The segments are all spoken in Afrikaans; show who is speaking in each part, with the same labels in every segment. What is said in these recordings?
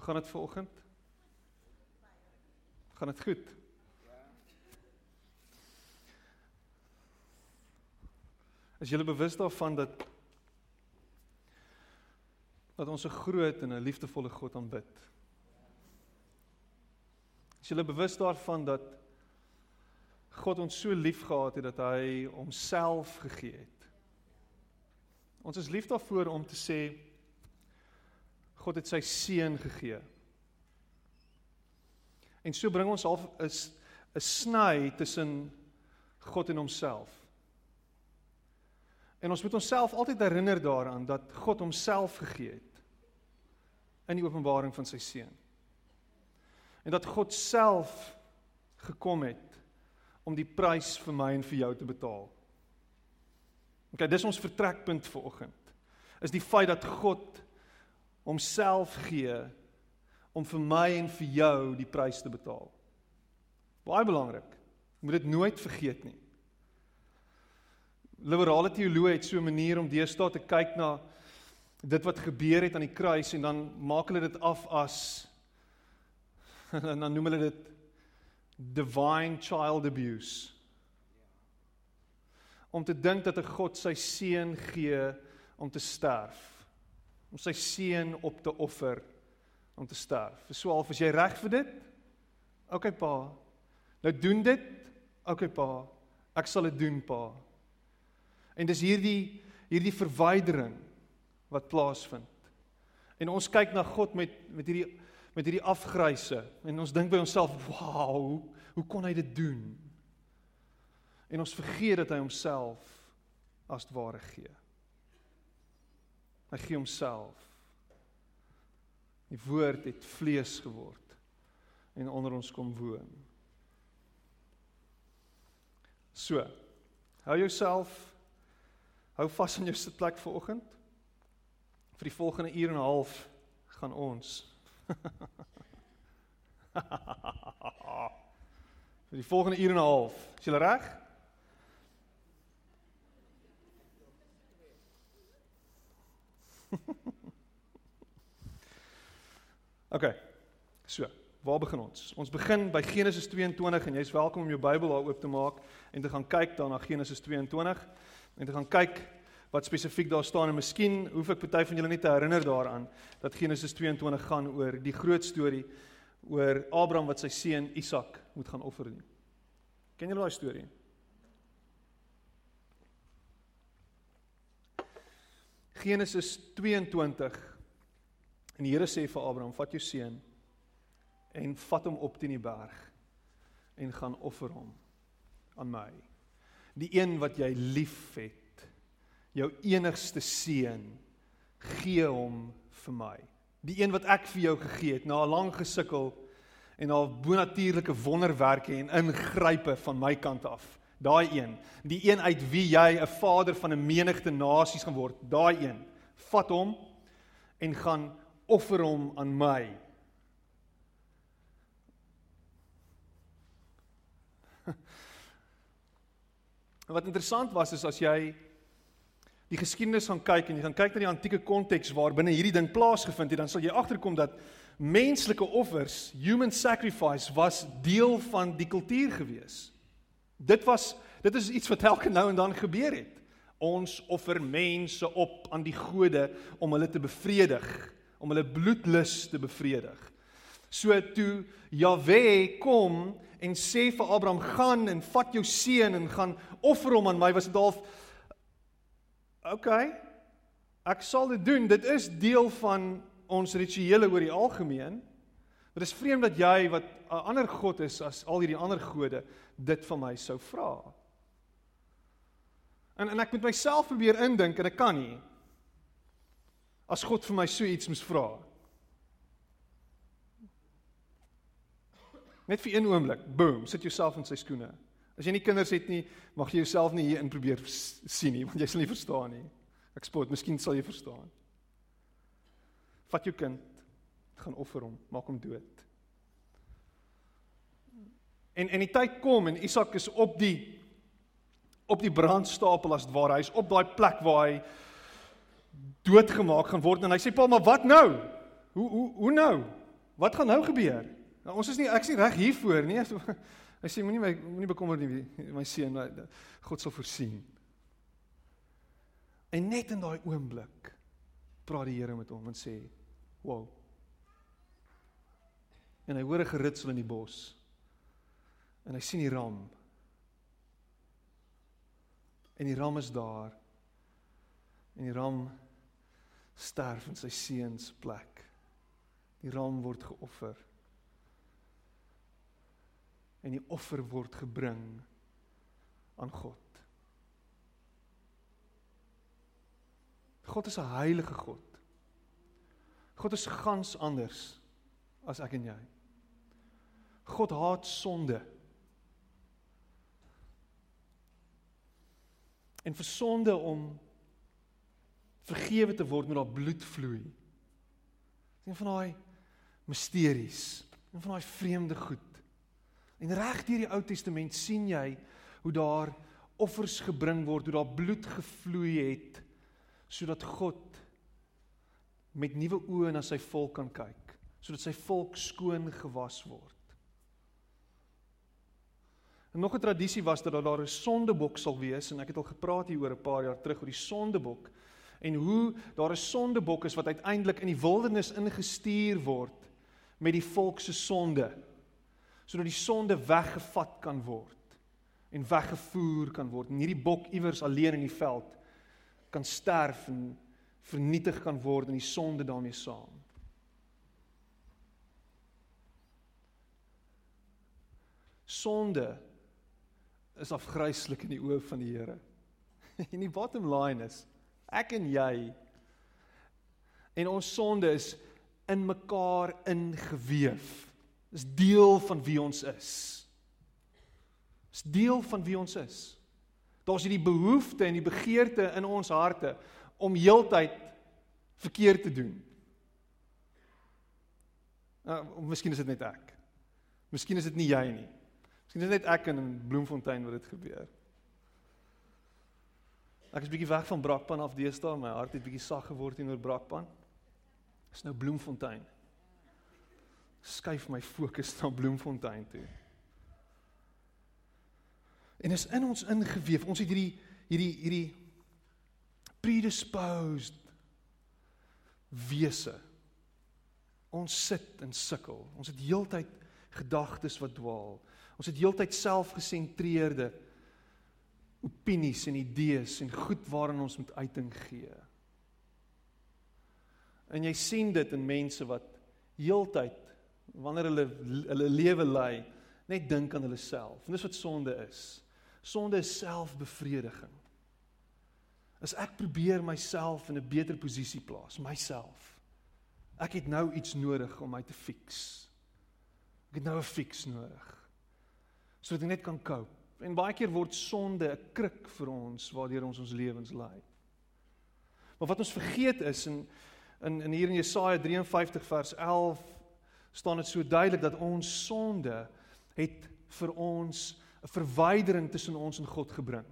Speaker 1: Hoe gaan dit vanoggend? Gaan dit goed? Is julle bewus daarvan dat dat ons 'n groot en 'n liefdevolle God aanbid? Is julle bewus daarvan dat God ons so liefgehad het dat hy homself gegee het? Ons is lief daarvoor om te sê God het sy seun gegee. En so bring ons half is 'n sny tussen God en homself. En ons moet onsself altyd herinner daaraan dat God homself gegee het in die openbaring van sy seun. En dat God self gekom het om die prys vir my en vir jou te betaal. OK, dis ons vertrekpunt vir oggend. Is die feit dat God homself gee om vir my en vir jou die prys te betaal. Baie belangrik. Moet dit nooit vergeet nie. Liberale teoloë het so 'n manier om deesdae te kyk na dit wat gebeur het aan die kruis en dan maak hulle dit af as en dan noem hulle dit divine child abuse. Om te dink dat 'n God sy seun gee om te sterf. Om sy seun op te offer om te sterf. So half as jy reg vir dit? OK pa. Nou doen dit. OK pa. Ek sal dit doen pa. En dis hierdie hierdie verwydering wat plaasvind. En ons kyk na God met met hierdie met hierdie afgryse en ons dink by onsself, "Wow, hoe kon hy dit doen?" En ons vergeet dat hy homself as ware gee. Hy gee homself. Die woord het vlees geword en onder ons kom woon. So, hou jouself hou vas aan jou sitplek vir oggend. Vir die volgende uur en 'n half gaan ons vir die volgende uur en 'n half. Is jy reg? OK. So, waar begin ons? Ons begin by Genesis 22 en jy's welkom om jou Bybel daar oop te maak en te gaan kyk dan na Genesis 22 en te gaan kyk wat spesifiek daar staan en miskien hoef ek party van julle net te herinner daaraan dat Genesis 22 gaan oor die groot storie oor Abraham wat sy seun Isak moet gaan offer nie. Ken julle daai storie? Genesis 22 en die Here sê vir Abraham: "Vat jou seun en vat hom op teen die berg en gaan offer hom aan my. Die een wat jy liefhet, jou enigste seun, gee hom vir my. Die een wat ek vir jou gegee het na 'n lang gesukkel en na bonatuurlike wonderwerke en ingrype van my kant af." Daai een, die een uit wie jy 'n vader van 'n menigte nasies gaan word, daai een. Vat hom en gaan offer hom aan my. En wat interessant was is as jy die geskiedenis gaan kyk en jy gaan kyk na die antieke konteks waar binne hierdie ding plaasgevind het, dan sal jy agterkom dat menslike offers, human sacrifice was deel van die kultuur gewees. Dit was dit is iets wat elke nou en dan gebeur het. Ons offer mense op aan die gode om hulle te bevredig, om hulle bloedlus te bevredig. So toe Jahwe kom en sê vir Abraham gaan en vat jou seun en gaan offer hom aan my was dit half OK. Ek sal dit doen. Dit is deel van ons rituele oor die algemeen. Dit is vreemd dat jy wat 'n ander god is as al hierdie ander gode dit van my sou vra. En en ek moet myself probeer indink en ek kan nie. As God vir my so iets moes vra. Net vir een oomblik, boom, sit jouself in sy skoene. As jy nie kinders het nie, mag jy jouself nie hier in probeer sien nie, want jy sal nie verstaan nie. Ek spot, miskien sal jy verstaan. Vat jou kind, gaan offer hom, maak hom dood. En en die tyd kom en Isak is op die op die brandstapel as ware. Hy's op daai plek waar hy doodgemaak gaan word en hy sê pa, maar wat nou? Hoe hoe hoe nou? Wat gaan nou gebeur? Nou, ons is nie ek's nie reg hiervoor nie. Hy sê moenie my moenie bekommer nie my seun God sal voorsien. En net in daai oomblik praat die Here met hom en sê: "Wow." En hy hoor 'n geritsel in die bos. En hy sien die ram. En die ram is daar. En die ram sterf in sy seun se plek. Die ram word geoffer en die offer word gebring aan God. God is 'n heilige God. God is gans anders as ek en jy. God haat sonde. En vir sonde om vergewe te word moet daar bloed vloei. Een van daai misteries, een van daai vreemde goed En reg deur die Ou Testament sien jy hoe daar offers gebring word, hoe daar bloed gevloei het sodat God met nuwe oë na sy volk kan kyk, sodat sy volk skoon gewas word. En nog 'n tradisie was dat daar 'n sondebok sal wees en ek het al gepraat hier oor 'n paar jaar terug oor die sondebok en hoe daar 'n sondebok is wat uiteindelik in die wildernis ingestuur word met die volk se sonde sodat die sonde weggevat kan word en weggevoer kan word. En hierdie bok iewers alleen in die veld kan sterf en vernietig kan word en die sonde daarmee saam. Sonde is afgryslik in die oë van die Here. En die bottom line is ek en jy en ons sonde is in mekaar ingeweef. Dis deel van wie ons is. Dis deel van wie ons is. Daar's hierdie behoefte en die begeerte in ons harte om heeltyd verkeerd te doen. Nou, miskien is dit net ek. Miskien is dit nie jy nie. Miskien is net ek in Bloemfontein wat dit gebeur. Ek is bietjie weg van Brakpan af deesdae, my hart het bietjie sag geword teenoor Brakpan. Dis nou Bloemfontein skuif my fokus na Bloemfontein toe. En is in ons ingeweef. Ons het hierdie hierdie hierdie predisposed wese. Ons sit en sukkel. Ons het heeltyd gedagtes wat dwaal. Ons het heeltyd selfgesentreerde opinies en idees en goed waarin ons moet uiting gee. En jy sien dit in mense wat heeltyd wanneer hulle hulle lewe lei, net dink aan hulle self. En dis wat sonde is. Sonde is selfbevrediging. As ek probeer myself in 'n beter posisie plaas, myself. Ek het nou iets nodig om my te fix. Ek het nou 'n fix nodig. Sodat ek net kan cope. En baie keer word sonde 'n kruk vir ons waardeur ons ons lewens lei. Maar wat ons vergeet is in in in hier in Jesaja 53 vers 11 staan dit so duidelik dat ons sonde het vir ons 'n verwydering tussen ons en God gebring.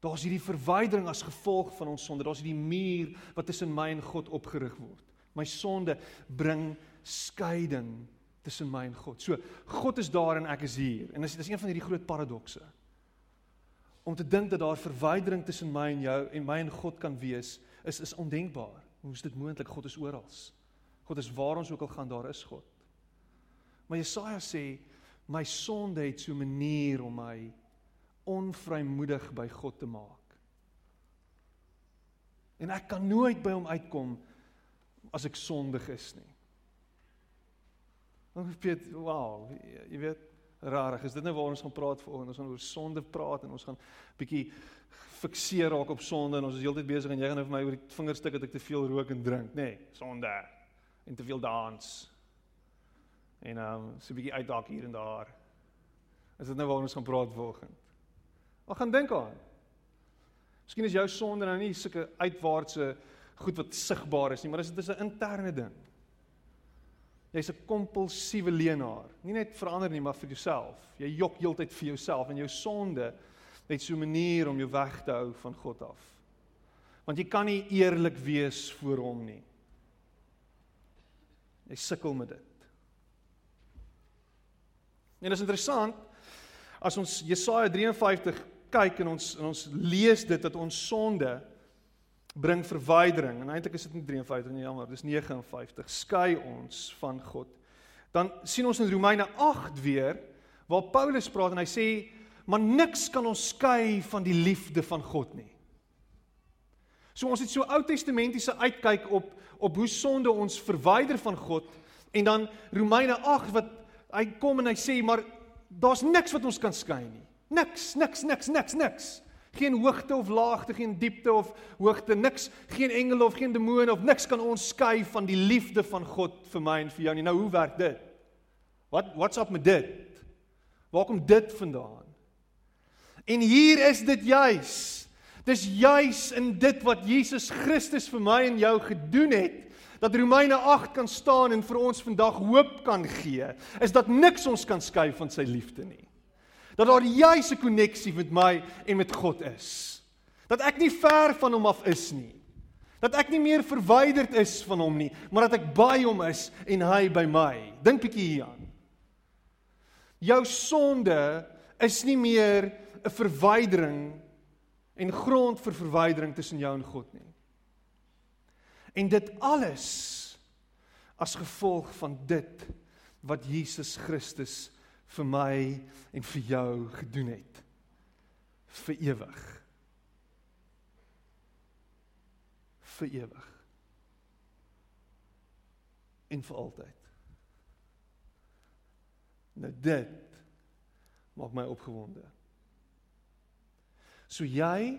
Speaker 1: Daar's hierdie verwydering as gevolg van ons sonde. Daar's hierdie muur wat tussen my en God opgerig word. My sonde bring skeiding tussen my en God. So God is daar en ek is hier. En dis dis een van hierdie groot paradokse. Om te dink dat daar verwydering tussen my en jou en my en God kan wees, is is ondenkbaar. Hoe is dit moontlik? God is oral. God is waar ons ook al gaan, daar is God. Maar Jesaja sê my sonde het so 'n manier om my onvrymoedig by God te maak. En ek kan nooit by hom uitkom as ek sondig is nie. Dan weet wow, jy weet rarig, is dit nou waar ons gaan praat vanoggend? Ons gaan oor sonde praat en ons gaan bietjie fikseer raak op sonde en ons is heeltyd besig en jy gaan nou vir my oor die vingerstuk dat ek te veel rook en drink, nê? Nee, sonde en te veel dans. En ehm um, so 'n bietjie uitdaak hier en daar. Is dit nou waar ons gaan praat vanoggend? Wat gaan dink aan? Miskien is jou sonde nou nie sulke uitwaartse goed wat sigbaar is nie, maar dit is 'n interne ding. Jy's 'n kompulsiewe leenaar. Nie net verander nie, maar vir jouself. Jy jok heeltyd vir jouself en jou sonde het so 'n manier om jou weg te hou van God af. Want jy kan nie eerlik wees voor hom nie. Jy sukkel met dit. En dit is interessant as ons Jesaja 53 kyk en ons en ons lees dit dat ons sonde bring verwydering. En eintlik is dit nie 53 nie jammer. Dis 59 skei ons van God. Dan sien ons in Romeine 8 weer waar Paulus praat en hy sê maar niks kan ons skei van die liefde van God nie. So ons het so Ou Testamentiese uitkyk op op hoe sonde ons verwyder van God en dan Romeine 8 wat hy kom en hy sê maar daar's niks wat ons kan skei nie. Niks niks niks niks niks Geen hoogte of laagte, geen diepte of hoogte, niks, geen engele of geen demone of niks kan ons skei van die liefde van God vir my en vir jou nie. Nou hoe werk dit? Wat what's up met dit? Waar kom dit vandaan? En hier is dit juis. Dis juis in dit wat Jesus Christus vir my en jou gedoen het dat Romeine 8 kan staan en vir ons vandag hoop kan gee. Is dat niks ons kan skei van sy liefde nie dat daar juis 'n koneksie met my en met God is. Dat ek nie ver van hom af is nie. Dat ek nie meer verwyderd is van hom nie, maar dat ek by hom is en hy by my. Dink bietjie hieraan. Jou sonde is nie meer 'n verwydering en grond vir verwydering tussen jou en God nie. En dit alles as gevolg van dit wat Jesus Christus vir my en vir jou gedoen het. Vir ewig. Vir ewig. En vir altyd. Nou dit maak my opgewonde. So jy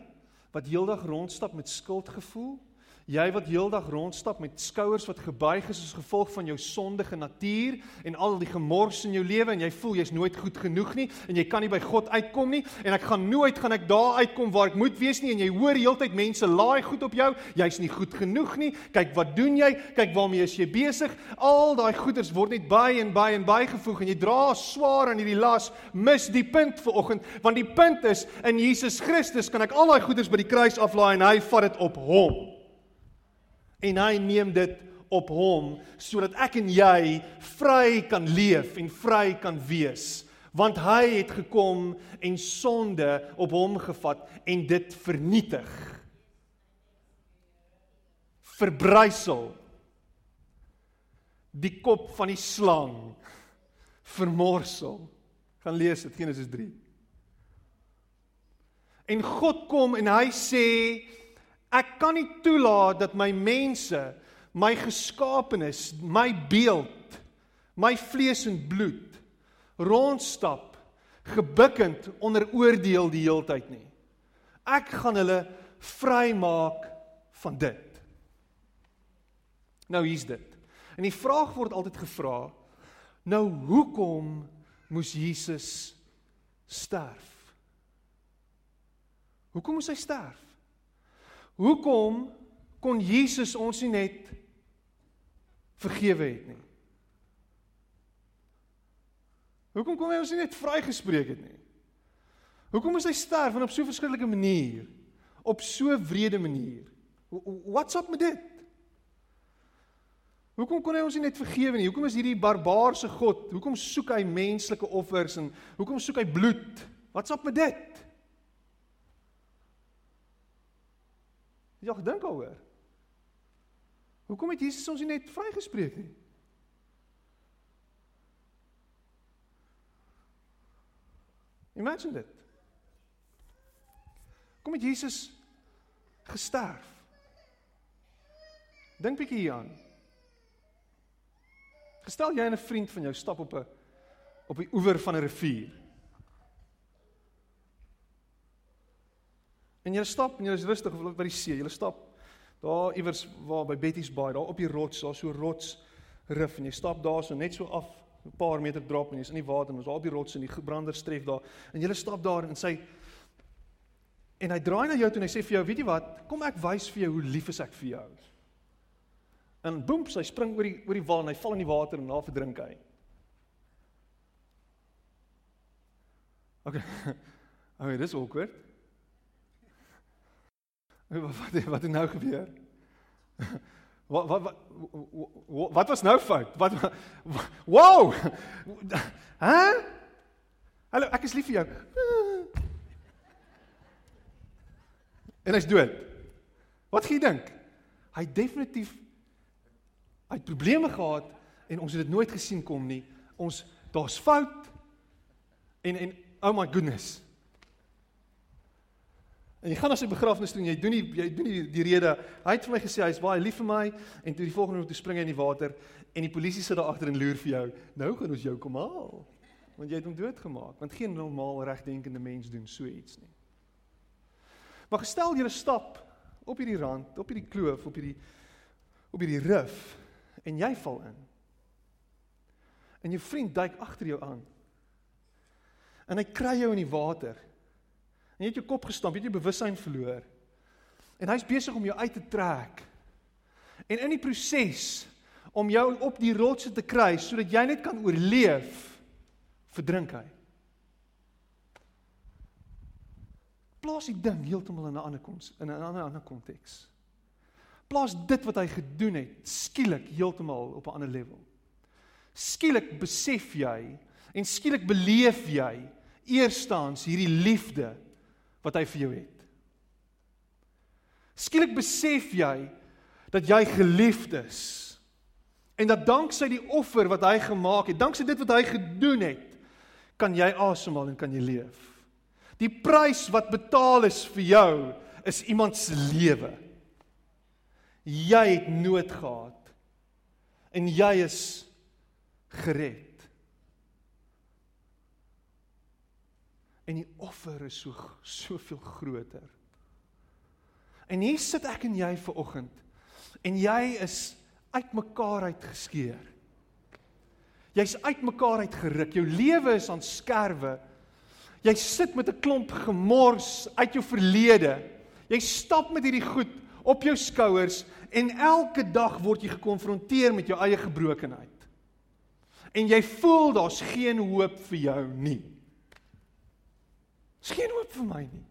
Speaker 1: wat heeldag rondstap met skuldgevoel Jy wat heeldag rondstap met skouers wat gebuig is as gevolg van jou sondige natuur en al die gemors in jou lewe en jy voel jy's nooit goed genoeg nie en jy kan nie by God uitkom nie en ek gaan nooit gaan ek daar uitkom waar ek moet wees nie en jy hoor heeltyd mense laai goed op jou jy's nie goed genoeg nie. Kyk wat doen jy? Kyk waarmee is jy besig? Al daai goeders word net by en by en bygevoeg en jy dra swaar aan hierdie las mis die punt vir oggend want die punt is in Jesus Christus kan ek al daai goeders by die kruis aflaai en hy vat dit op hom en hy neem dit op hom sodat ek en jy vry kan leef en vry kan wees. Want hy het gekom en sonde op hom gevat en dit vernietig. Verbrysel die kop van die slang. Vermorsel. Gaan lees dit Genesis 3 en God kom en hy sê Ek kan nie toelaat dat my mense, my geskaapenis, my beeld, my vlees en bloed rondstap gebukkend onder oordeel die heeltyd nie. Ek gaan hulle vrymaak van dit. Nou hier's dit. En die vraag word altyd gevra, nou hoekom moes Jesus sterf? Hoekom moes hy sterf? Hoekom kon Jesus ons nie net vergewe het nie? Hoekom kon hy ons nie net vrygespreek het nie? Hoekom moes hy sterf en op so 'n verskillike manier? Op so 'n wrede manier. What's up met dit? Hoekom kon hy ons nie net vergewe nie? Hoekom is hierdie barbaarse God? Hoekom soek hy menslike offers en hoekom soek hy bloed? What's up met dit? Het jy al gedink daaroor? Hoekom het Jesus ons nie net vrygespreek nie? Imagine dit. Kom het Jesus gesterf? Dink bietjie hieraan. Gestel jy en 'n vriend van jou stap op 'n op die oewer van 'n rivier. En jy stap en jy is rustig by die see. Jy stap daar iewers waar by Betty's Bay, daar op die rots, daar so rots rif en jy stap daar so net so af 'n paar meter drop en jy's in die water en ons daar op die rots en die brander stref daar. En jy stap daar en sy en hy draai na jou toe en hy sê vir jou, weet jy wat? Kom ek wys vir jou hoe lief is ek vir jou. En boem, hy spring oor die oor die wal en hy val in die water en daar verdrink hy. Okay. Okay, dis awkward. Wat wat wat het nou gebeur? Wat wat wat wat was nou fout? Wat Wow! Hæ? Hallo, ek is lief vir jou. En hy's dood. Wat gee jy dink? Hy definitief hy het probleme gehad en ons het dit nooit gesien kom nie. Ons daar's fout. En en oh my goodness. En jy gaan na sy begrafnis toe en jy doen nie jy doen nie die rede. Hy het vir my gesê hy's baie lief vir my en toe die volgende oomblik toe spring hy in die water en die polisie sit daar agter en loer vir jou. Nou gaan ons jou kom haal. Want jy het hom doodgemaak. Want geen normaal regdenkende mens doen so iets nie. Maar gestel jy stap op hierdie rand, op hierdie kloof, op hierdie op hierdie rif en jy val in. En jou vriend duik agter jou aan. En hy kry jou in die water. En jy het jou kop gestamp, jy het jou bewussyn verloor. En hy's besig om jou uit te trek. En in die proses om jou op die rotse te kry sodat jy net kan oorleef, verdrink hy. Plaas die ding heeltemal in 'n ander kons in 'n ander ander konteks. Plaas dit wat hy gedoen het skielik heeltemal op 'n ander level. Skielik besef jy en skielik beleef jy eerstens hierdie liefde wat hy vir jou het. Skielik besef jy dat jy geliefd is en dat danksy die offer wat hy gemaak het, danksy dit wat hy gedoen het, kan jy asemhaal en kan jy leef. Die prys wat betaal is vir jou is iemand se lewe. Jy het nood gehad en jy is gered. En die offer is so soveel groter. En hier sit ek en jy ver oggend en jy is uitmekaar uitgeskeur. Jy's uitmekaar uitgeruk. Jou lewe is aan skerwe. Jy sit met 'n klomp gemors uit jou verlede. Jy stap met hierdie goed op jou skouers en elke dag word jy gekonfronteer met jou eie gebrokenheid. En jy voel daar's geen hoop vir jou nie. Daar's geen hoop vir my nie.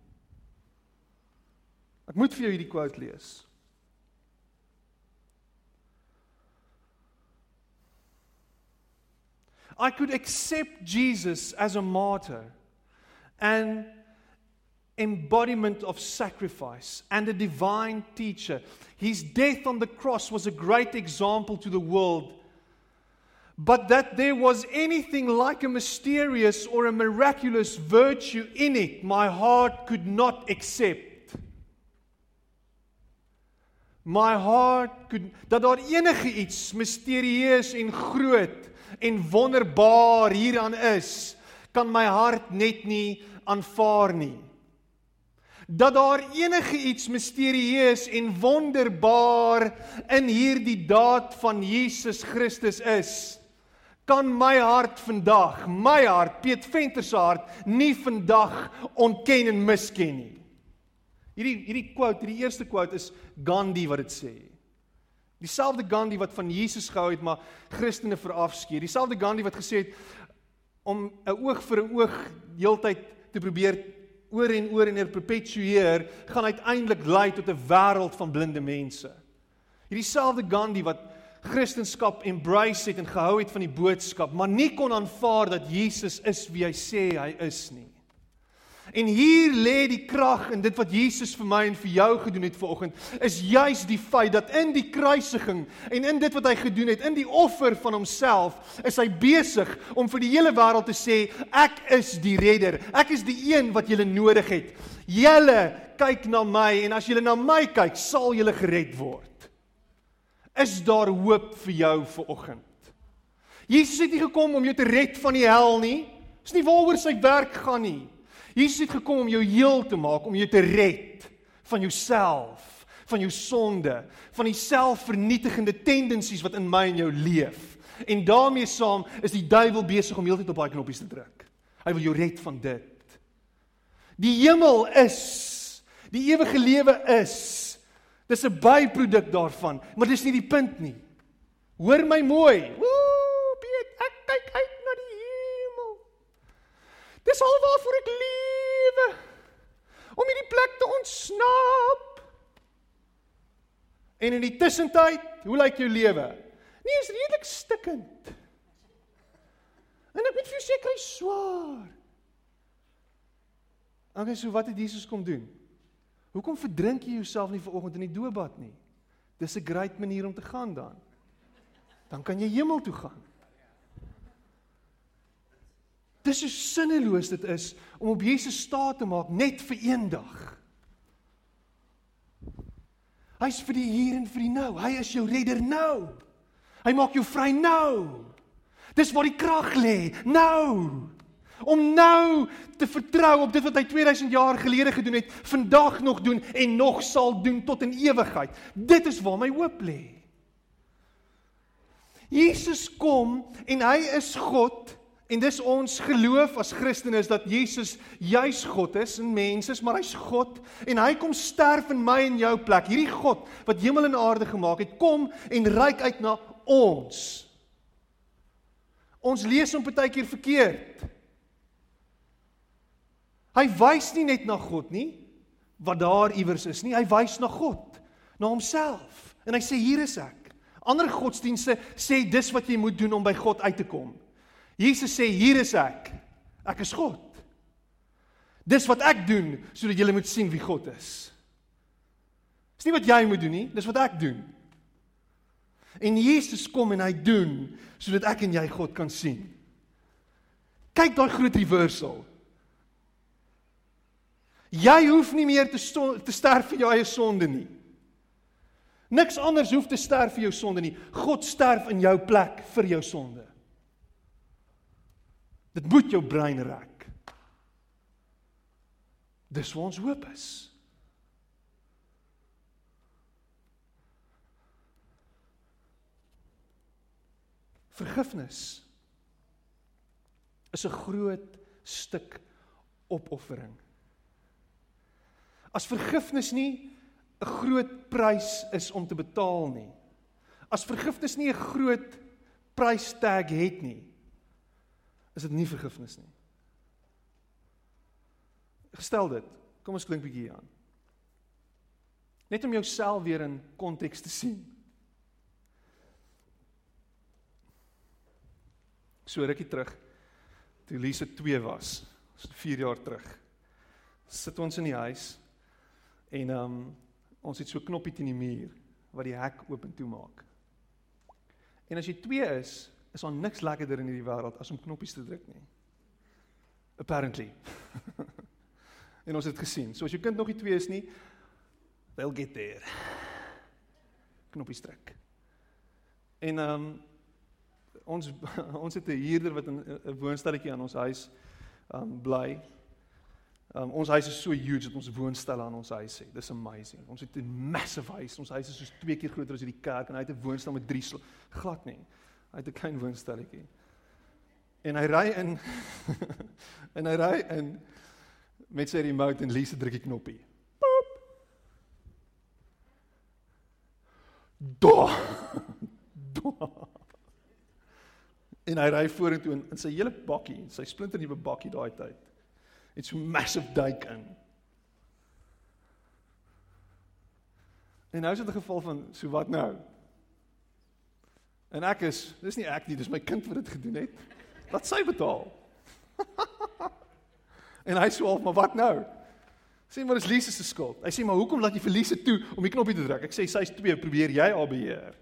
Speaker 1: Ek moet vir jou hierdie quote lees. I could accept Jesus as a martyr an embodiment of sacrifice and a divine teacher. His death on the cross was a great example to the world. But that there was anything like a mysterious or a miraculous virtue in it, my heart could not accept. My heart could dat daar enige iets misterieus en groot en wonderbaar hieraan is, kan my hart net nie aanvaar nie. Dat daar enige iets misterieus en wonderbaar in hierdie daad van Jesus Christus is, kan my hart vandag, my hart, Piet Venter se hart, nie vandag ontken en misken nie. Hierdie hierdie quote, hierdie eerste quote is Gandhi wat dit sê. Dieselfde Gandhi wat van Jesus gehou het maar Christene verafskeer. Dieselfde Gandhi wat gesê het om 'n oog vir 'n oog heeltyd te probeer oor en oor en oor perpetueer, gaan uiteindelik lei tot 'n wêreld van blinde mense. Hierdie selfde Gandhi wat Christendom embrace het en gehou het van die boodskap, maar nie kon aanvaar dat Jesus is wie hy sê hy is nie. En hier lê die krag in dit wat Jesus vir my en vir jou gedoen het vanoggend, is juis die feit dat in die kruisiging en in dit wat hy gedoen het, in die offer van homself, is hy besig om vir die hele wêreld te sê, ek is die redder. Ek is die een wat julle nodig het. Julle kyk na my en as julle na my kyk, sal julle gered word. Is daar hoop vir jou vanoggend? Jesus het nie gekom om jou te red van die hel nie. Dis nie waaroor sy werk gaan nie. Jesus het gekom om jou heel te maak, om jou te red van jouself, van jou sonde, van die selfvernietigende tendensies wat in my en jou leef. En daarmee saam is die duiwel besig om heeltyd op daai knoppies te druk. Hy wil jou red van dit. Die hemel is, die ewige lewe is. Dis 'n byproduk daarvan, maar dis nie die punt nie. Hoor my mooi. Ooh, Piet, ek kyk uit na die hemel. Dis al waarvoor ek lewe. Om hierdie plek te ontsnap. En in die tussentyd, hoe lyk jou lewe? Nee, is redelik stikkend. En ek moet vir jou sê kry swaar. Okay, so wat het Jesus kom doen? Hoekom verdrink jy jouself nie vanoggend in die doopbad nie? Dis 'n great manier om te gaan dan. Dan kan jy hemel toe gaan. Dis so sinneloos dit is om op Jesus staat te maak net vir een dag. Hy's vir die hier en vir die nou. Hy is jou redder nou. Hy maak jou vry nou. Dis waar die krag lê. Nou om nou te vertrou op dit wat hy 2000 jaar gelede gedoen het, vandag nog doen en nog sal doen tot in ewigheid. Dit is waar my hoop lê. Jesus kom en hy is God en dis ons geloof as Christene is dat Jesus juis God is en mens is, maar hy's God en hy kom sterf in my en jou plek. Hierdie God wat hemel en aarde gemaak het, kom en reik uit na ons. Ons lees hom baie keer verkeerd. Hy wys nie net na God nie wat daar iewers is nie. Hy wys na God, na homself. En hy sê hier is ek. Ander godsdienste sê dis wat jy moet doen om by God uit te kom. Jesus sê hier is ek. Ek is God. Dis wat ek doen sodat julle moet sien wie God is. Dis nie wat jy moet doen nie, dis wat ek doen. En Jesus kom en hy doen sodat ek en jy God kan sien. Kyk daai groot reversal. Jy hoef nie meer te te sterf vir jou eie sonde nie. Niks anders hoef te sterf vir jou sonde nie. God sterf in jou plek vir jou sonde. Dit moet jou brein rek. Dis waar ons hoop is. Vergifnis is 'n groot stuk opoffering As vergifnis nie 'n groot prys is om te betaal nie. As vergifnis nie 'n groot prystag het nie, is dit nie vergifnis nie. Gestel dit, kom ons klink bietjie aan. Net om jouself weer in konteks te sien. So rukkie terug toe Lise 2 was, so 4 jaar terug. Sit ons in die huis En ehm um, ons het so knoppie teen die muur wat die hek oop en toe maak. En as jy 2 is, is daar niks lekkerder in hierdie wêreld as om knoppies te druk nie. Apparently. en ons het gesien. So as jou kind nog nie 2 is nie, they'll get there. Knoppies druk. En ehm um, ons ons het 'n huurder wat 'n woonstelletjie aan ons huis ehm um, bly Um, ons huis is so huge dat ons woonstelle aan ons huis het. Dis amazing. Ons het 'n massive huis. Ons huis is so twee keer groter as hierdie kerk en hy het 'n woonstel met drie glad nie. Hy het 'n klein woonstelletjie. En hy ry in en hy ry in met sy remote en Lise druk die knoppie. Pop. Do. Do. En hy ry vorentoe in, in sy hele bakkie, sy splinter nuwe bakkie daai tyd het so massive duik in. En nou is dit 'n geval van so wat nou? En ek is, dis nie ek nie, dis my kind wat dit gedoen het. Wat sy betaal. en hy sê, "Maar wat nou?" Sê maar dis Lise se skuld. Hy sê, "Maar hoekom laat jy vir Lise toe om die knoppie te druk?" Ek sê, "Sy's 2, probeer jy haar beheer."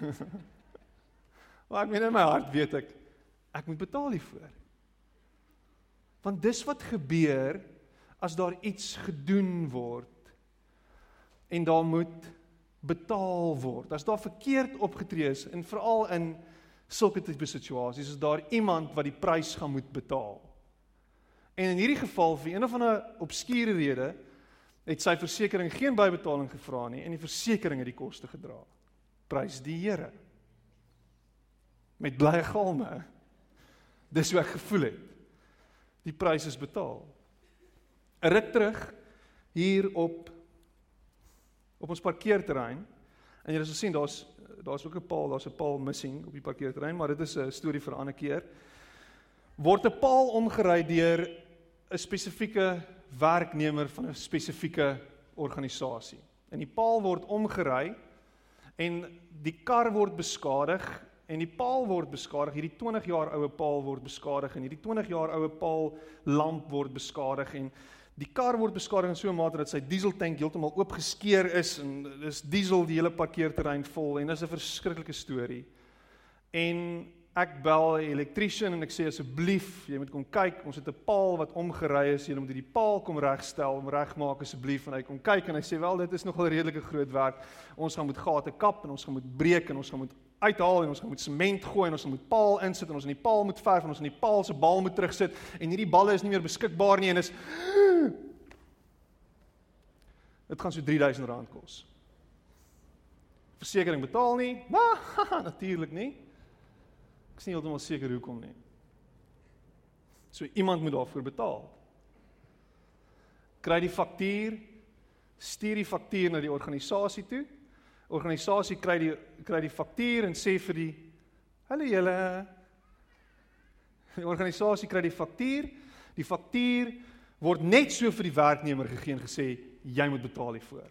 Speaker 1: maar ek meen in my hart weet ek ek moet betaal hiervoor. Want dis wat gebeur as daar iets gedoen word en daar moet betaal word. As daar verkeerd opgetree is en veral in sulke tipe situasies is daar iemand wat die prys gaan moet betaal. En in hierdie geval vir een of ander obskure rede het sy versekerings geen bybetaling gevra nie en die versekerings het die koste gedra. Prys die Here. Met blye galme. Dis hoe ek gevoel het die prys is betaal. 'n Ruk terug hier op op ons parkeerterrein en jy sal sien daar's daar's ook 'n paal, daar's 'n paal missing op die parkeerterrein, maar dit is 'n storie vir 'n ander keer. Word 'n paal omgery deur 'n spesifieke werknemer van 'n spesifieke organisasie. En die paal word omgery en die kar word beskadig en die paal word beskadig, hierdie 20 jaar oue paal word beskadig en hierdie 20 jaar oue paal lamp word beskadig en die kar word beskadig in so 'n mate dat sy dieseltank heeltemal oopgeskeur is en dis diesel die hele parkeerterrein vol en dis 'n verskriklike storie. En ek bel 'n elektriesien en ek sê asseblief, jy moet kom kyk, ons het 'n paal wat omgery is, jy moet hierdie paal kom regstel, om regmaak asseblief en hy kom kyk en hy sê wel dit is nogal redelike groot werk. Ons gaan moet gate kap en ons gaan moet breek en ons gaan moet uithaal en ons gaan moet sement gooi en ons moet paal insit en ons in die paal moet verf en ons in die paal se bal moet terugsit en hierdie balle is nie meer beskikbaar nie en is Dit gaan so R3000 kos. Versekering betaal nie? Maar natuurlik nie. Ek is nie heeltemal seker hoekom nie. So iemand moet daarvoor betaal. Kry die faktuur, stuur die faktuur na die organisasie toe. Organisasie kry die kry die faktuur en sê vir die hulle julle die organisasie kry die faktuur. Die faktuur word net so vir die werknemer gegee en gesê jy moet betaal hiervoor.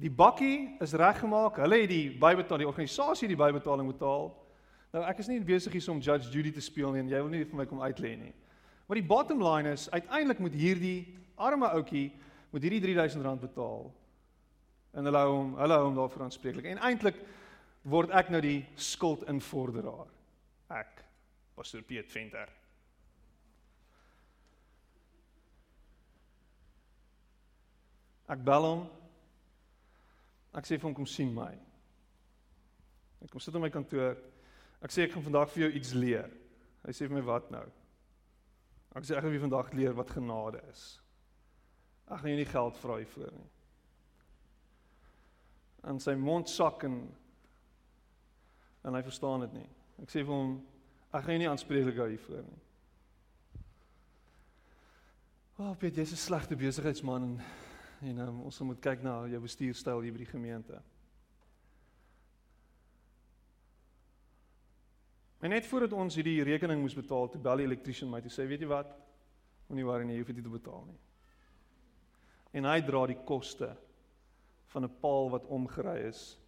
Speaker 1: Die bakkie is reggemaak. Hulle het die bybetaal, die organisasie die bybetaling betaal. Nou ek is nie besig hier om Judge Judy te speel nie en jy wil nie vir my kom uitlê nie. Maar die bottom line is uiteindelik moet hierdie arme ouetjie moet hierdie R3000 betaal. En hulle hou hom, hulle hou hom daarvoor aanspreeklik. En eintlik word ek nou die skuldinvorderaar. Ek, Pastor Piet Venter. Ek bel hom Ek sê vir hom kom sien my. Ek kom sit in my kantoor. Ek sê ek gaan vandag vir jou iets leer. Hy sê vir my wat nou? Ek sê ek gaan vir vandag leer wat genade is. Ek gaan jou nie geld vra hiervoor nie. En sy mond sak en en hy verstaan dit nie. Ek sê vir hom ek gaan jou nie aanspreeklik hou hiervoor nie. Oh, Piet, jy's 'n slegte besigheidsman en en um, ons moet kyk na jou bestuurstyl hier by die gemeente. En net voordat ons hierdie rekening moes betaal, toe bel die elektriesien my toe sê, weet jy wat? Moenie worry nie, jy hoef dit te betaal nie. En hy dra die koste van 'n paal wat omgery is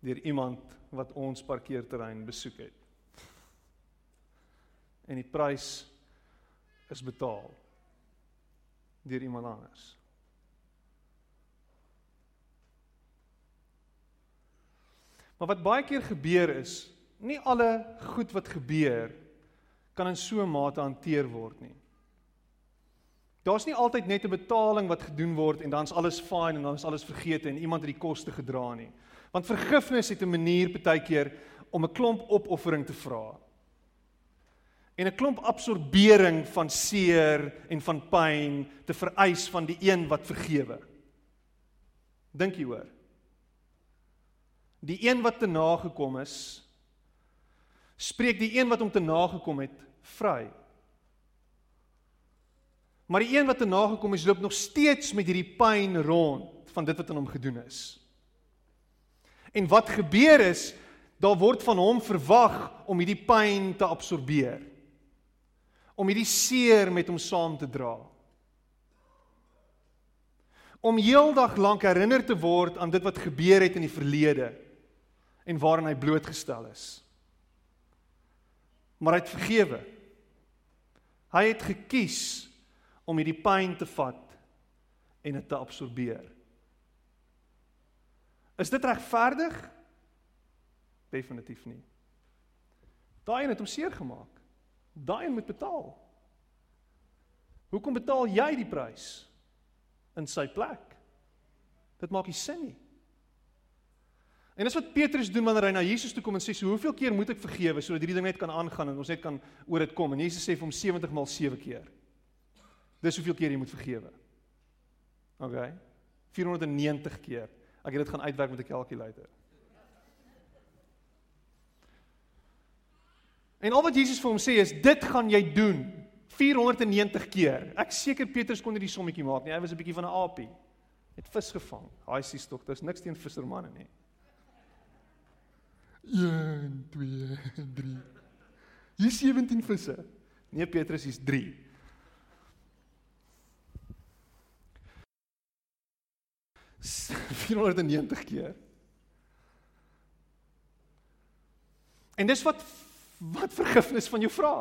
Speaker 1: deur iemand wat ons parkeerterrein besoek het. En die prys is betaal deur iemand anders. Maar wat baie keer gebeur is, nie alle goed wat gebeur kan in so 'n mate hanteer word nie. Daar's nie altyd net 'n betaling wat gedoen word en dan's alles fyn en dan is alles vergeet en iemand het die koste gedra nie. Want vergifnis het 'n manier partykeer om 'n klomp opoffering te vra. En 'n klomp absorbering van seer en van pyn te vereis van die een wat vergewe. Dink hoor? Die een wat te nagekom is, spreek die een wat hom te nagekom het vry. Maar die een wat te nagekom is, loop nog steeds met hierdie pyn rond van dit wat aan hom gedoen is. En wat gebeur is, daar word van hom verwag om hierdie pyn te absorbeer. Om hierdie seer met hom saam te dra. Om heeldag lank herinner te word aan dit wat gebeur het in die verlede en waarin hy blootgestel is. Maar hy het vergewe. Hy het gekies om hierdie pyn te vat en dit te absorbeer. Is dit regverdig? Definitief nie. Daai een het hom seer gemaak. Daai een moet betaal. Hoekom betaal jy die prys in sy plek? Dit maak nie sin nie. En dis wat Petrus doen wanneer hy na Jesus toe kom en sê, "So hoeveel keer moet ek vergewe sodat hierdie ding net kan aangaan en ons net kan oor dit kom?" En Jesus sê vir hom 70 maal 7 keer. Dis hoeveel keer jy moet vergewe. OK. 490 keer. Ek het dit gaan uitwerk met 'n kalkulator. En al wat Jesus vir hom sê is, "Dit gaan jy doen 490 keer." Ek seker Petrus kon nie die sommetjie maak nie. Hy was 'n bietjie van 'n aapie. Het vis gevang. Haai sies tog, daar's niks teen vissermanne nie. 1 2 3 Hier 17 visse. Nee Petrus, hier's 3. S 490 keer. En dis wat wat vergifnis van jou vra.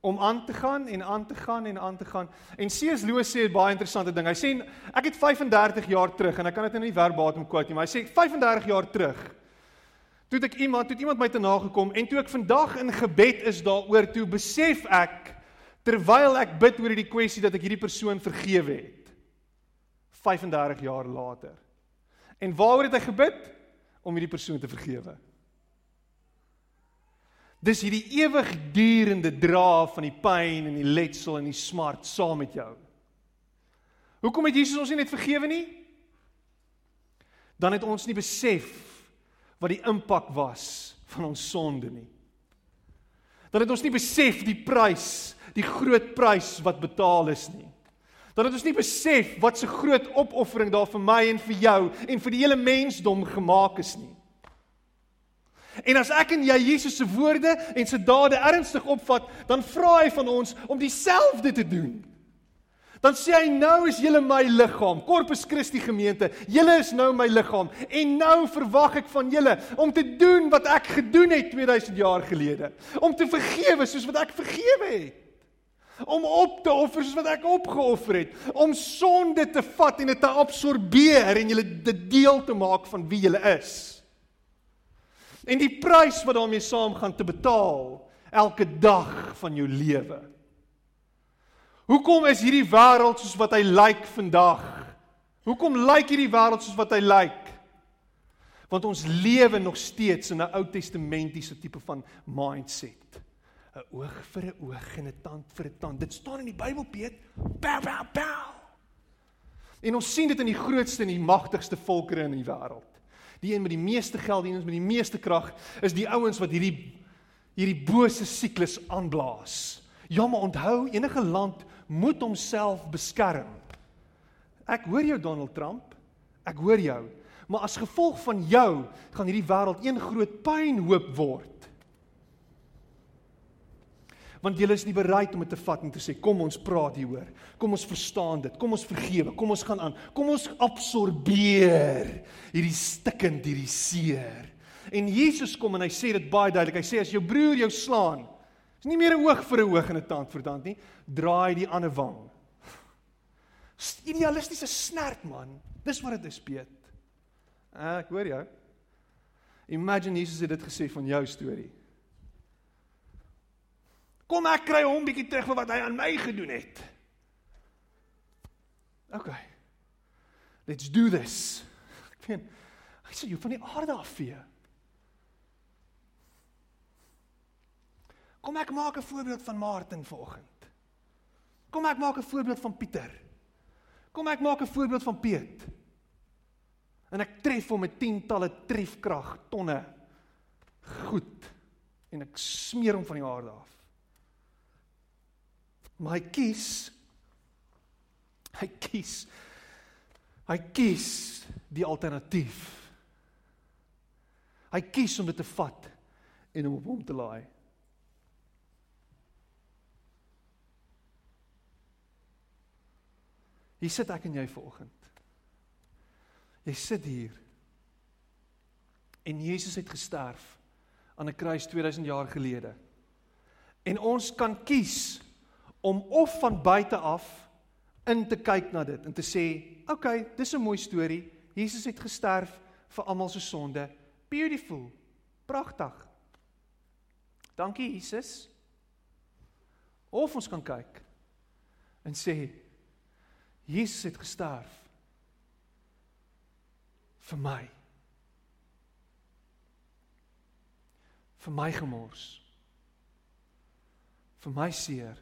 Speaker 1: Om aan te gaan en aan te gaan en aan te gaan. En C.S. Lewis sê 'n baie interessante ding. Hy sê ek het 35 jaar terug en ek kan dit nou nie verbatim quote nie, maar hy sê 35 jaar terug toe ek iemand, toe iemand my te nagekom en toe ek vandag in gebed is daaroor toe besef ek terwyl ek bid oor hierdie kwessie dat ek hierdie persoon vergewe het 35 jaar later. En waaroor het hy gebid? Om hierdie persoon te vergewe. Dis hierdie ewigdurende dra van die pyn en die letsel en die smart saam met jou. Hoekom het Jesus ons nie net vergewe nie? Dan het ons nie besef wat die impak was van ons sonde nie. Dan het ons nie besef die prys, die groot prys wat betaal is nie. Dan het ons nie besef wat se groot opoffering daar vir my en vir jou en vir die hele mensdom gemaak is nie. En as ek en jy Jesus se woorde en sy dade ernstig opvat, dan vra hy van ons om dieselfde te doen. Dan sê hy nou is julle my liggaam, Corpus Christi gemeente. Julle is nou my liggaam en nou verwag ek van julle om te doen wat ek gedoen het 2000 jaar gelede. Om te vergewe soos wat ek vergewe het. Om op te offer soos wat ek opgeoffer het. Om sonde te vat en dit te absorbeer en julle dit deel te maak van wie julle is. En die prys wat daarmee saamgaan te betaal elke dag van jou lewe. Hoekom is hierdie wêreld soos wat hy lyk vandag? Hoekom lyk hierdie wêreld soos wat hy lyk? Want ons lewe nog steeds in 'n Ou Testamentiese tipe van mindset. 'n Oog vir 'n oog en 'n tand vir 'n tand. Dit staan in die Bybel, Piet. Pow pow pow. En ons sien dit in die grootste en die magtigste volkere in die wêreld. Die een met die meeste geld, die een met die meeste krag, is die ouens wat hierdie hierdie bose siklus aanblaas. Ja, maar onthou, enige land moet homself beskerm. Ek hoor jou Donald Trump. Ek hoor jou. Maar as gevolg van jou gaan hierdie wêreld een groot pynhoop word. Want jy is nie bereid om dit te vat en te sê kom ons praat hieroor. Kom ons verstaan dit. Kom ons vergewe. Kom ons gaan aan. Kom ons absorbeer hierdie stikkend, hierdie seer. En Jesus kom en hy sê dit baie duidelik. Hy sê as jou broer jou slaan, Dis nie meer 'n oog vir 'n oog en 'n tand vir tand nie. Draai die ander wang. Idealistiese snert man. Dis wat dit is, Piet. Ah, ek hoor jou. Imagine Jesus het dit gesê van jou storie. Kom ek kry hom bietjie terug vir wat hy aan my gedoen het. OK. Let's do this. Ek weet hy sê jy van die aarde af vee. Kom ek maak 'n voorbeeld van Martin vanoggend. Kom ek maak 'n voorbeeld van Pieter. Kom ek maak 'n voorbeeld van Piet. En ek tref hom met tientalle trefkrag tonne goed en ek smeer hom van die aarde af. Maar hy kies hy kies hy kies die alternatief. Hy kies om dit te vat en hom op hom te laai. Hier sit ek en jy vanoggend. Jy sit hier. En Jesus het gesterf aan 'n kruis 2000 jaar gelede. En ons kan kies om of van buite af in te kyk na dit en te sê, "Oké, okay, dis 'n mooi storie. Jesus het gesterf vir almal se sonde. Beautiful. Pragtig. Dankie Jesus." Of ons kan kyk en sê, Jesus het gesterf vir my. vir my gemors. vir my seer.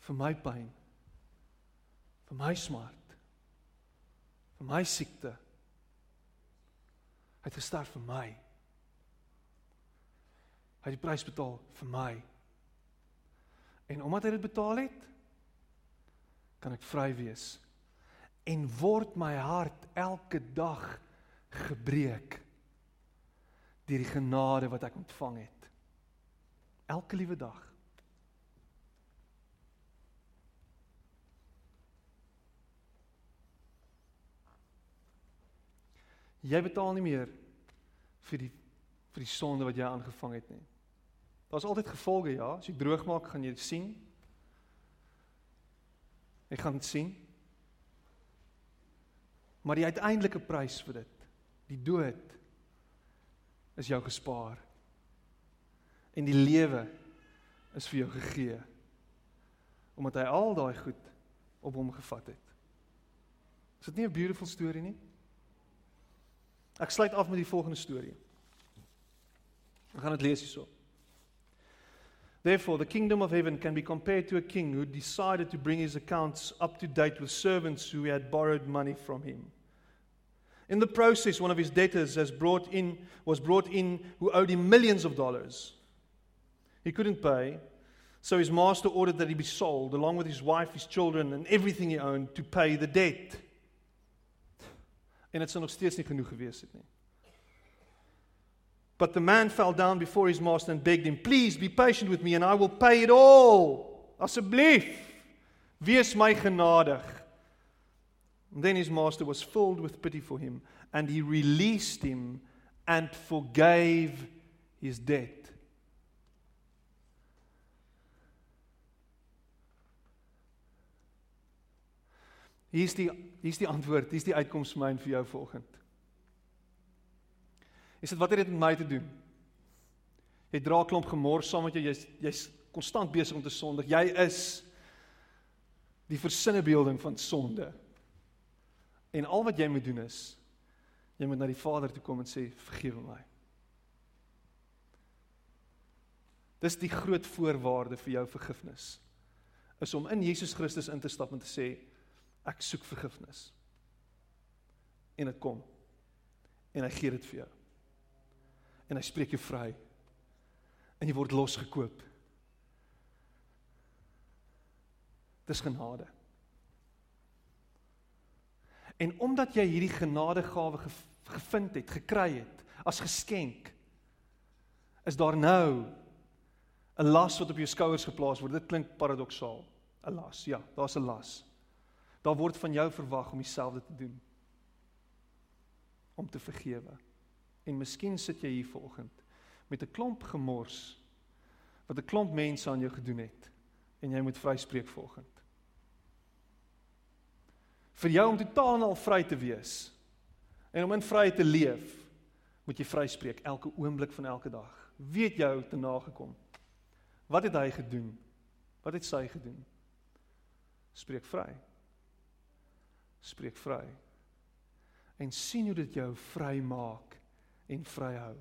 Speaker 1: vir my pyn. vir my smart. vir my siekte. Hy het gesterf vir my. Hy het die prys betaal vir my. En omdat hy dit betaal het, kan ek vry wees en word my hart elke dag gebreek deur die genade wat ek ontvang het elke liewe dag jy betaal nie meer vir die vir die sonde wat jy aangevang het nie. Daar's altyd gevolge, ja. As jy droog maak, gaan jy sien. Jy gaan sien. Maar die uiteindelike prys vir dit, die dood is jou gespaar. En die lewe is vir jou gegee omdat hy al daai goed op hom gevat het. Is dit nie 'n beautiful storie nie? Ek sluit af met die volgende storie. Ek gaan dit lees hierso. Therefore, the kingdom of heaven can be compared to a king who decided to bring his accounts up to date with servants who had borrowed money from him. In the process, one of his debtors brought in, was brought in who owed him millions of dollars. He couldn't pay, so his master ordered that he be sold, along with his wife, his children, and everything he owned, to pay the debt. En dit sou genoeg. But the man fell down before his master and begged him, "Please be patient with me and I will pay it all." Asseblief, wees my genadig. And then his master was filled with pity for him and he released him and forgave his debt. Hier's die hier's die antwoord, hier's die uitkoms vir my en vir jou vanoggend. Is dit wat het dit met my te doen? Jy dra 'n klomp gemors saam met jou, jy's jy's konstant besig om te sondig. Jy is die versinnebeelding van sonde. En al wat jy moet doen is jy moet na die Vader toe kom en sê vergewe my. Dis die groot voorwaarde vir jou vergifnis. Is om in Jesus Christus in te stap en te sê ek soek vergifnis. En dit kom. En hy gee dit vir jou en hy spreek jou vry. En jy word losgekoop. Dis genade. En omdat jy hierdie genadegawe gevind het, gekry het as geskenk, is daar nou 'n las wat op jou skouers geplaas word. Dit klink paradoksaal. 'n Las. Ja, daar's 'n las. Daar word van jou verwag om dieselfde te doen. Om te vergewe. En miskien sit jy hier vanoggend met 'n klomp gemors wat 'n klomp mense aan jou gedoen het en jy moet vryspreek vanoggend. Vir jou om totaal en al vry te wees en om in vryheid te leef, moet jy vryspreek elke oomblik van elke dag. Weet jou te nagekom. Wat het hy gedoen? Wat het sy gedoen? Spreek vry. Spreek vry. En sien hoe dit jou vry maak en vryhou.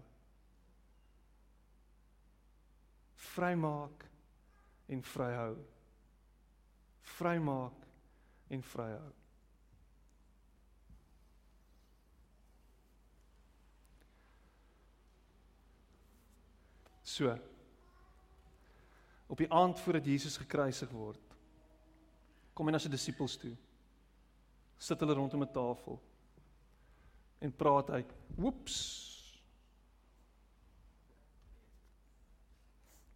Speaker 1: Vrymaak en vryhou. Vrymaak en vryhou. So. Op die aand voordat Jesus gekruisig word, kom hy na sy disippels toe. Sit hulle rondom 'n tafel en praat hy, "Woeps,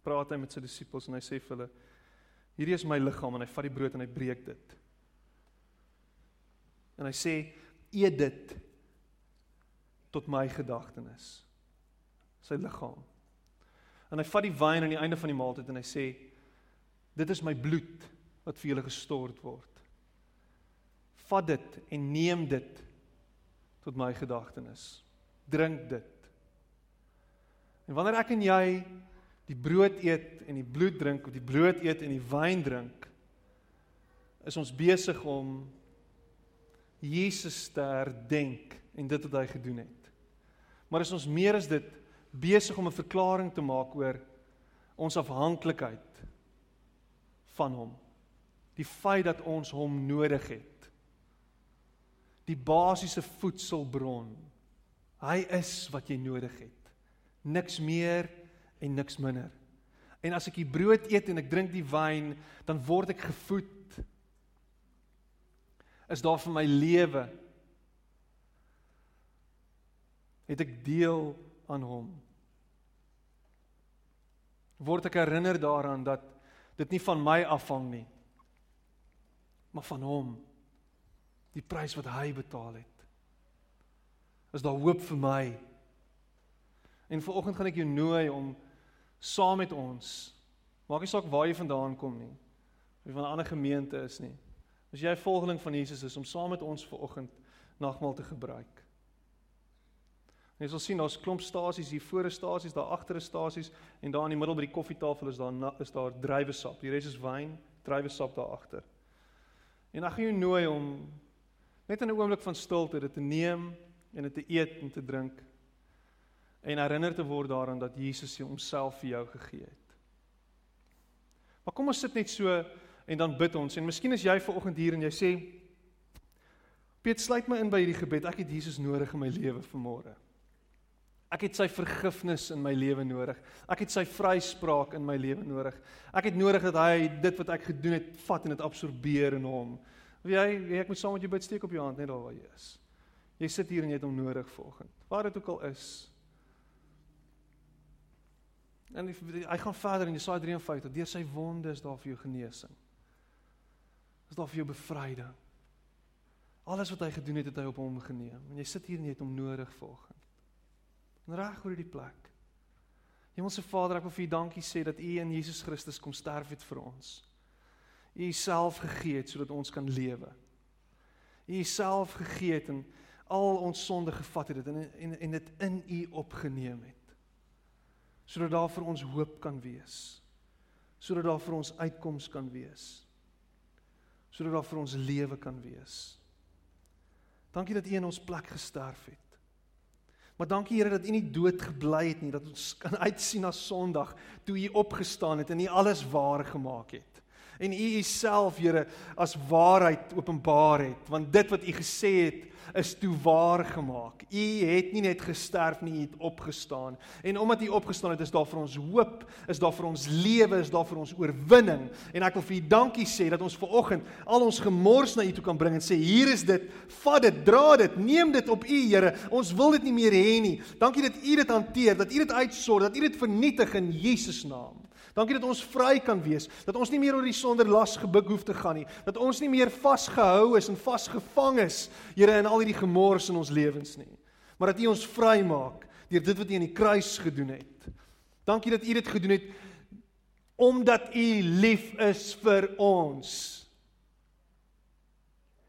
Speaker 1: praat hy met sy disippels en hy sê vir hulle hierdie is my liggaam en hy vat die brood en hy breek dit. En hy sê eet dit tot my gedagtenis. Sy liggaam. En hy vat die wyn aan die einde van die maaltyd en hy sê dit is my bloed wat vir julle gestort word. Vat dit en neem dit tot my gedagtenis. Drink dit. En wanneer ek en jy die brood eet en die bloed drink of die brood eet en die wyn drink is ons besig om Jesus te herdenk en dit wat hy gedoen het. Maar is ons meer as dit besig om 'n verklaring te maak oor ons afhanklikheid van hom. Die feit dat ons hom nodig het. Die basiese voedselbron. Hy is wat jy nodig het. Niks meer en niks minder. En as ek die brood eet en ek drink die wyn, dan word ek gevoed. Is daar vir my lewe? Het ek deel aan hom? Word ek herinner daaraan dat dit nie van my afhang nie, maar van hom. Die prys wat hy betaal het. Is daar hoop vir my? En vanoggend gaan ek jou nooi om saam met ons maak nie saak waar jy vandaan kom nie of jy van 'n ander gemeente is nie. As jy 'n volgeling van Jesus is om saam met ons vanoggend nagmaal te gebruik. Jy sal sien daar's klomp stasies hier voor, stasies daar agter, stasies en daar in die middel by die koffietafel is daar is daar druiwesap. Die res is wyn, druiwesap daar agter. En ek gaan jou nooi om net in 'n oomblik van stilte dit te neem en dit te eet en te drink en herinner te word daaraan dat Jesus homself vir jou gegee het. Maar kom ons sit net so en dan bid ons en miskien is jy ver oggend hier en jy sê Piet sluit my in by hierdie gebed. Ek het Jesus nodig in my lewe vanmôre. Ek het sy vergifnis in my lewe nodig. Ek het sy vryspraak in my lewe nodig. Ek het nodig dat hy dit wat ek gedoen het, vat en dit absorbeer in hom. Of jy, ek moet saam met jou bid steek op jou hand net daar waar jy is. Jy sit hier en jy het hom nodig vanoggend. Waar dit ook al is. En hy gaan verder in Jesaja 53, deur sy wonde is daar vir jou genesing. Is daar vir jou bevryding. Alles wat hy gedoen het, het hy op hom geneem. En jy sit hier en jy het hom nodig vanoggend. En reg oor die plek. Hemelse Vader, ek wil vir U dankie sê dat U in Jesus Christus kom sterf het vir ons. U Uself gegee het sodat ons kan lewe. U Uself gegee het en al ons sonde gevat het en en en dit in U opgeneem het sodat daar vir ons hoop kan wees. Sodat daar vir ons uitkoms kan wees. Sodat daar vir ons lewe kan wees. Dankie dat U in ons plek gesterf het. Maar dankie Here dat U nie dood gebly het nie, dat ons kan uitsien na Sondag toe U opgestaan het en U alles waar gemaak het. En U Uself Here as waarheid openbaar het, want dit wat U gesê het is toe waar gemaak. U het nie net gesterf nie, u het opgestaan. En omdat u opgestaan het, is daar vir ons hoop, is daar vir ons lewe, is daar vir ons oorwinning. En ek wil vir u dankie sê dat ons ver oggend al ons gemors na u toe kan bring en sê hier is dit, vat dit, dra dit, neem dit op u Here. Ons wil dit nie meer hê nie. Dankie dat u dit hanteer, dat u dit uitsorg, dat u dit vernietig in Jesus naam. Dankie dat ons vry kan wees, dat ons nie meer oor die sonder las gebuk hoef te gaan nie, dat ons nie meer vasgehou is en vasgevang is, Here, in al hierdie gemors in ons lewens nie, maar dat U ons vrymaak deur dit wat U aan die kruis gedoen het. Dankie dat U dit gedoen het omdat U lief is vir ons.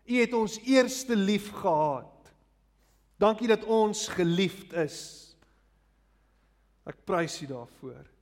Speaker 1: U het ons eerste lief gehad. Dankie dat ons geliefd is. Ek prys U daarvoor.